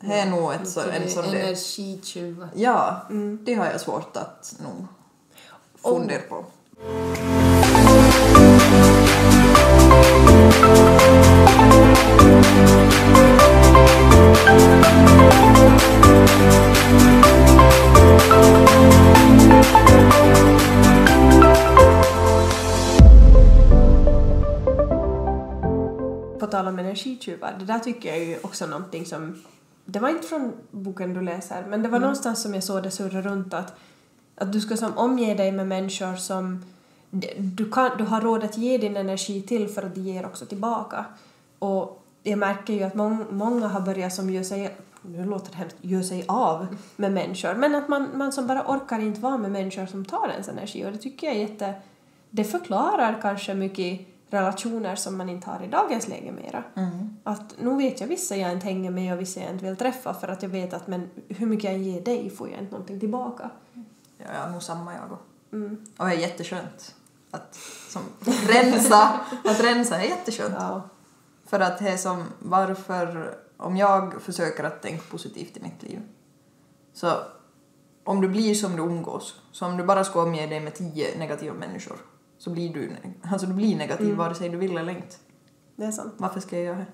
Det är nog ett så, en sån där...
Energitjuvar.
Ja, det har jag svårt att nog fundera på.
På tal om energitjuvar, det där tycker jag är ju också någonting som... Det var inte från boken du läser, men det var någonstans som jag såg det surra runt att, att du ska som omge dig med människor som du, kan, du har råd att ge din energi till för att de ger också tillbaka. Och jag märker ju att mång, många har börjat som gör sig, nu låter det hemskt, gör sig av med människor, men att man, man som bara orkar inte vara med människor som tar ens energi. Och det tycker jag är jätte... Det förklarar kanske mycket relationer som man inte har i dagens läge mera. Att nu vet jag vissa jag inte hänger med och vissa jag inte vill träffa för att jag vet att men hur mycket jag ger dig får jag inte någonting tillbaka.
Ja, jag nog samma jag också.
Mm.
Och det är jätteskönt. Att som, rensa, att rensa är jätteskönt.
Ja.
För att det är som, varför, om jag försöker att tänka positivt i mitt liv, så om du blir som du umgås, så om du bara ska omge dig med tio negativa människor, så blir du, alltså du blir negativ vare sig du vill eller inte.
Det är sant.
Varför ska jag göra det?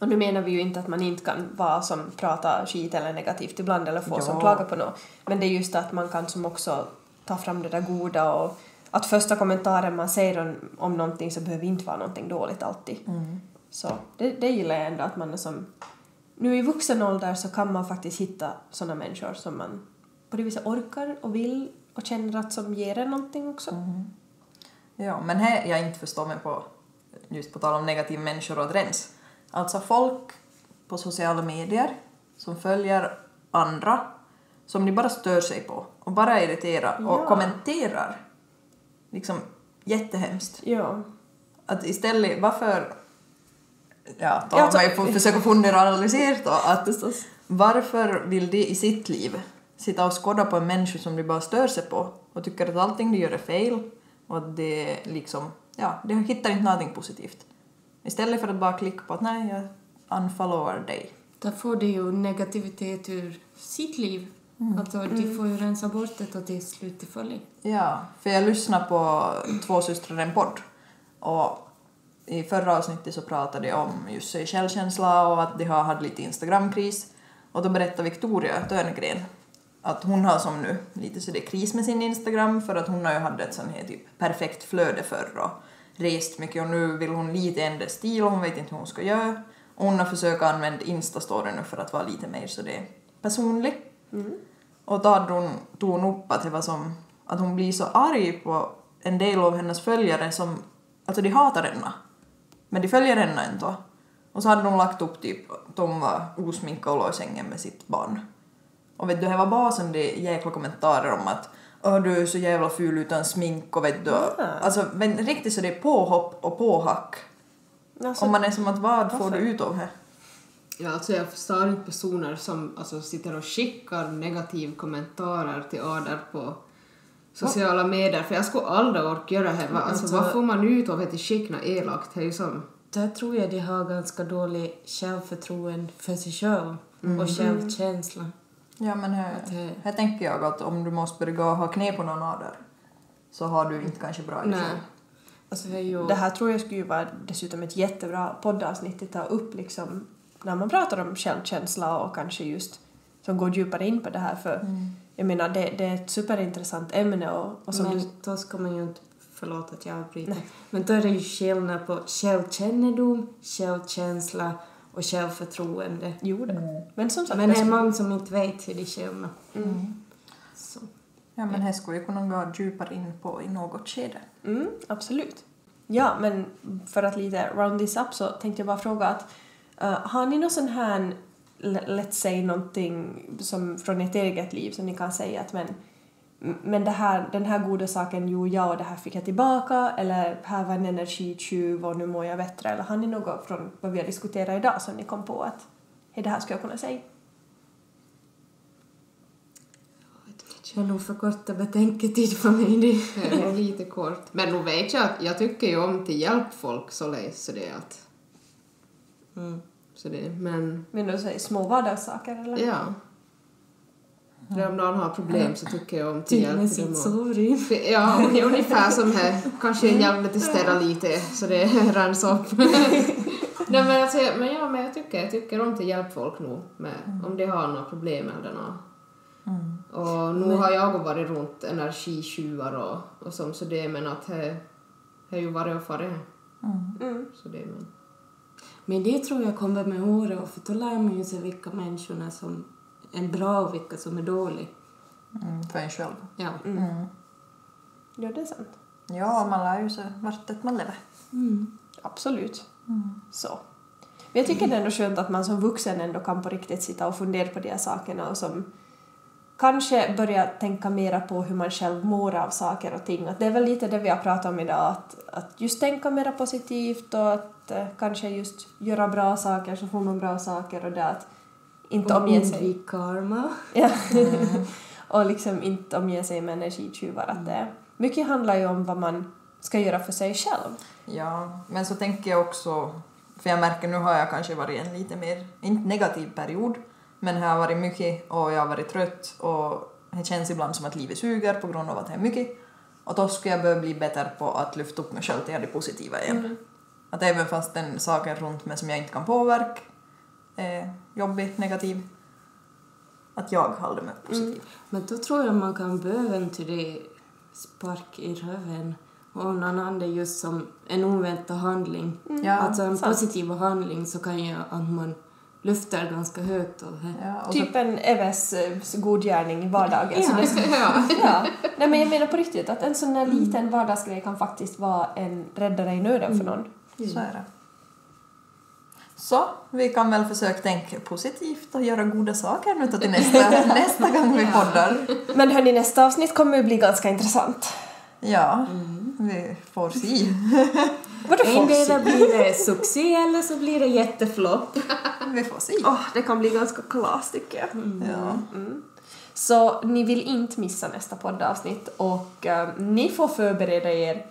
Och nu menar vi ju inte att man inte kan vara som prata skit eller negativt ibland eller få
Ja.
som klaga på något. Men det är just att man kan som också ta fram det där goda och att första kommentaren man säger om, om någonting så behöver inte vara någonting dåligt alltid. Så det, det gillar jag ändå att man är som... Nu i vuxen ålder så kan man faktiskt hitta sådana människor som man på det viset orkar och vill och känner att som ger en någonting också.
Ja, men här jag inte förstår mig på, just på tal om negativa människor och att rens. Alltså folk på sociala medier som följer andra som de bara stör sig på och bara irriterar och
Ja.
kommenterar. Liksom jättehemskt.
Ja.
Att istället, varför... Ja, ta
alltså-
mig på försöka fundera och analysera då, att varför vill de i sitt liv sitta och skåda på en människa som de bara stör sig på och tycker att allting de gör är fel och det liksom, ja, de hittar inte någonting positivt. Istället för att bara klicka på att nej, jag unfollowar dig.
Där får de ju negativitet ur sitt liv. Alltså, de får ju rensa bort det och det följer.
Ja, för jag lyssnade på Två systrar en podd och i förra avsnittet så pratade de om just sig självkänsla och att de har haft lite Instagramkris och då berättade Victoria Törngren att hon har som nu lite så det är kris med sin Instagram för att hon har ju haft ett sånt här typ perfekt flöde förr och rest mycket och nu vill hon lite ändra stil och hon vet inte hur hon ska göra och hon har försökt använda Instastory nu för att vara lite mer så det personlig. Och då hade hon, tog hon upp att det var som att hon blir så arg på en del av hennes följare som, alltså de hatar henne. Men de följer henne ändå. Och så hade hon lagt upp typ att hon var osminkad och låg i sängen med sitt barn. Och vet du, det var bara som de jäkla kommentarer om att Åh, du är så jävla ful utan smink och vet du. Alltså men riktigt så det är påhopp och påhack.
Alltså,
Och man är som att vad får
varför?
du ut av det?
Ja, alltså jag förstår inte personer som alltså, sitter och skickar negativ kommentarer till Ader på sociala medier, för jag skulle aldrig orka göra det. Alltså,
Alltså-
vad får man ut av att skicka elakt? Det är ju som...
Där tror jag de har ganska dålig självförtroende för sig själv och självkänsla.
Ja men här,
det-
här tänker jag att om du måste börja ha knä på någon ader så har du inte kanske bra
Nej.
själv.
Alltså det ju...
Det här tror jag skulle vara dessutom ett jättebra poddavsnitt att ta upp liksom när man pratar om självkänsla och kanske just som går djupare in på det här för jag menar det, det är ett superintressant ämne och, och som
men
du,
då ska man ju inte... Förlåt att jag avbryter. Men då är det ju skillnad på självkännedom, självkänsla och självförtroende.
gjorde. Men som sagt,
Men
det
det är många som inte vet hur de känner. Så.
Ja men här skulle jag kunna gå djupare in på i något skede.
Mm, absolut. Ja, men för att lite round this up så tänkte jag bara fråga att eh, har ni någon sån här, let's say någonting som från ert eget liv som ni kan säga att men, men det här, den här goda saken gjorde jag och det här fick jag tillbaka eller här var en energitjuv och nu mår jag bättre eller har ni något från vad vi har diskuterat idag som ni kom på att hej, det här skulle jag kunna säga?
Det är nog för korta betänketid för mig det.
Det är lite kort. Men nu vet jag att jag tycker ju om till hjälp folk så läs så det är att...
Mm.
Så det, men
Men du säger små vardagssaker eller?
ja. När om någon har problem så tycker jag om till hjälp
med sitt sovrum.
Ja, ungefär som här. Kanske hjälp till städa lite så det rensar upp. [LAUGHS] Nej men alltså, men ja, men jag tycker, jag tycker om till hjälp folk nog med, om de har några problem eller något. Och nu har jag varit runt energitjuvar och, och som så det men att det har ju varit och farit.
Mm.
Så det men.
Men det tror jag kommer med åren, för då lär man ju sig vilka människorna som är bra och vilka som är dåliga.
Mm, för en själv.
Ja.
Mm.
Ja, det är sant.
Ja, man lär ju sig vart man lever.
Mm.
Absolut. Så. Men jag tycker det är ändå skönt att man som vuxen ändå kan på riktigt sitta och fundera på de här sakerna och som kanske börja tänka mera på hur man själv mår av saker och ting. Att det är väl lite det vi har pratat om idag, att, att just tänka mera positivt och att eh, kanske just göra bra saker så får man bra saker och det att inte
Och
omge sig...
undvik karma.
Ja. [LAUGHS] och liksom inte omge sig med energitjuvar. Att det, mycket handlar ju om vad man ska göra för sig själv.
Ja, men så tänker jag också, för jag märker nu har jag kanske varit en lite mer, inte negativ period, men det har varit mycket och jag har varit trött och det känns ibland som att livet suger på grund av att det är mycket. Och då ska jag börja bli bättre på att lyfta upp mig själv till det positiva igen. Att även fast den saken runt mig som jag inte kan påverka är jobbig, negativ, att jag håller mig positiv.
Men då tror jag man kan behöva en till det spark i röven. Och om någon annan just som en oväntad handling.
Ja,
alltså en
sant.
positiv handling så kan ju att man lyfter ganska högt det.
Ja, och så,
Typ en Eves eh, godgärning i vardagen. Så det, [LAUGHS]
Ja.
ja. Nej men jag menar på riktigt att en sån här liten vardagsgrej kan faktiskt vara en räddare i nöden för någon.
så är det. Så, vi kan väl försöka tänka positivt och göra goda saker nu till nästa, [LAUGHS] nästa gång vi poddar.
Men hörni, nästa avsnitt kommer ju bli ganska intressant.
Ja, vi får se. [LAUGHS]
Vadå
Endera blir det succé eller så blir det jätteflopp. [LAUGHS]
Vi får se.
Åh, det kan bli ganska kalas tycker jag.
Ja.
Så ni vill inte missa nästa poddavsnitt och eh, ni får förbereda er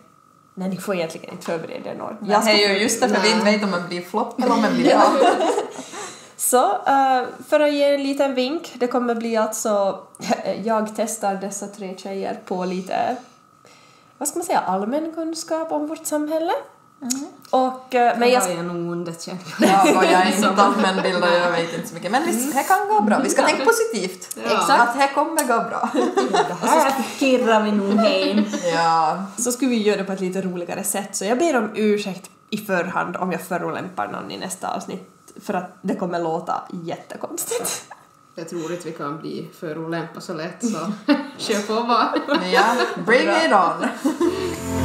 Nej, ni får egentligen inte förbereda er något.
Jag är ju just därför vi inte vet om det blir flopp eller om det blir [LAUGHS] bra. [LAUGHS]
Så, eh, för att ge en liten vink, det kommer bli alltså, [LAUGHS] jag testar dessa tre tjejer på lite, vad ska man säga, allmän kunskap om vårt samhälle. Och, eh, men jag,
jag jag nog underkänt.
Ja, och jag är inte [LAUGHS] allmänbildad, jag vet inte så mycket. Men visst, det kan gå bra. Vi ska tänka positivt.
Ja.
Att det kommer gå bra. [LAUGHS]
Här kirrar vi nog hem.
Ja.
så skulle vi göra det på ett lite roligare sätt, så jag ber om ursäkt i förhand om jag förolämpar någon i nästa avsnitt, för att det kommer låta jättekonstigt. [LAUGHS]
Jag tror inte vi kan bli förolämpade så lätt så kör på bara.
Men ja, bring it on.